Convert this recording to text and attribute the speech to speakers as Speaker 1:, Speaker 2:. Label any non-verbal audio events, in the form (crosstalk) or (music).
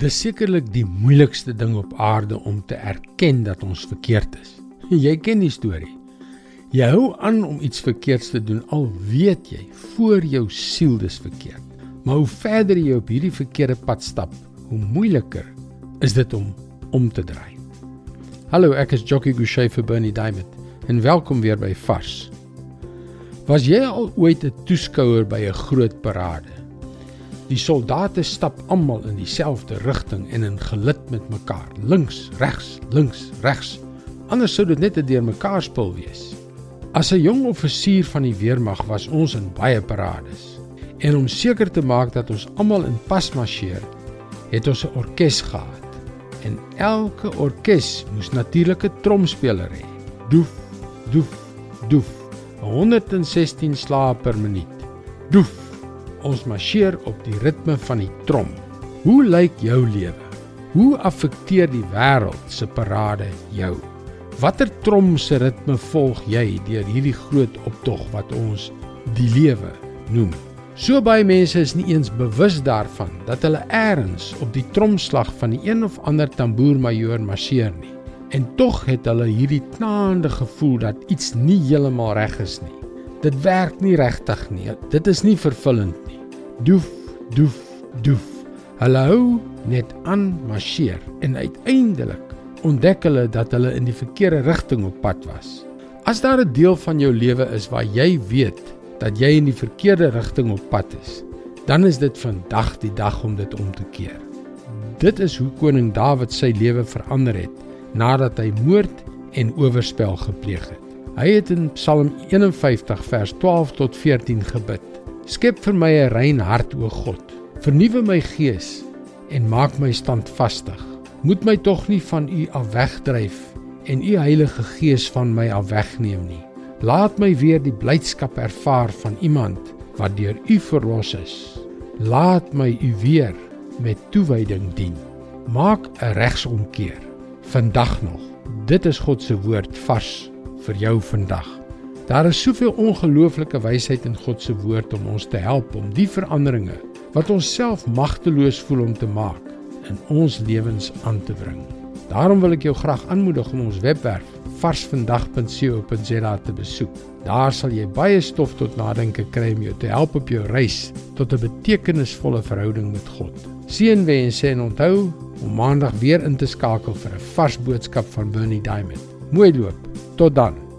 Speaker 1: Dis sekerlik die moeilikste ding op aarde om te erken dat ons verkeerd is. (laughs) Jy ken die storie. Jy hou aan om iets verkeerds te doen al weet jy voor jou siel dis verkeerd. Maar hoe verder jy op hierdie verkeerde pad stap, hoe moeiliker is dit om om te draai. Hallo, ek is Jockey Gouchee vir Bernie Diamond en welkom weer by Vars. Was jy al ooit 'n toeskouer by 'n groot parade? Die soldate stap almal in dieselfde rigting en in gelid met mekaar, links, regs, links, regs. Anders sou dit net 'n deurmekaar spul wees. As 'n jong offisier van die weermag was ons in baie parades. En om seker te maak dat ons almal in pas marcheer, het ons 'n orkes gehad. En elke orkes moes natuurlik 'n tromspeler hê. Doef, doef, doef. 116 slae per minuut. Doef. Ons marcheer op die ritme van die trom. Hoe lyk jou lewe? Hoe affekteer die wêreld se parade jou? Watter trom se ritme volg jy deur hierdie groot optog wat ons die lewe noem? So baie mense is nie eens bewus daarvan dat hulle eers op die tromslag van die een of ander tamboermajoor marcheer nie. En tog het hulle hierdie knaande gevoel dat iets nie heeltemal reg is nie. Dit werk nie regtig nie. Dit is nie vervullend nie doef doef doef. Hulle hou net aan marcheer en uiteindelik ontdek hulle dat hulle in die verkeerde rigting op pad was. As daar 'n deel van jou lewe is waar jy weet dat jy in die verkeerde rigting op pad is dan is dit vandag die dag om dit om te keer. Dit is hoe koning Dawid sy lewe verander het nadat hy moord en oorspel gepleeg het. Hy het in Psalm 51 vers 12 tot 14 gebid Skep vir my 'n rein hart, o God. Vernuwe my gees en maak my standvastig. Moet my tog nie van U af wegdryf en U Heilige Gees van my af wegneem nie. Laat my weer die blydskap ervaar van iemand wat deur U verlos is. Laat my U weer met toewyding dien. Maak 'n regsomkeer vandag nog. Dit is God se woord vars vir jou vandag. Daar is soveel ongelooflike wysheid in God se woord om ons te help om die veranderinge wat ons self magteloos voel om te maak in ons lewens aan te bring. Daarom wil ek jou graag aanmoedig om ons webwerf varsvandag.co.za te besoek. Daar sal jy baie stof tot nadenke kry om jou te help op jou reis tot 'n betekenisvolle verhouding met God. Seënwense en onthou om maandag weer in te skakel vir 'n vars boodskap van Bernie Diamond. Mooi loop. Tot dan.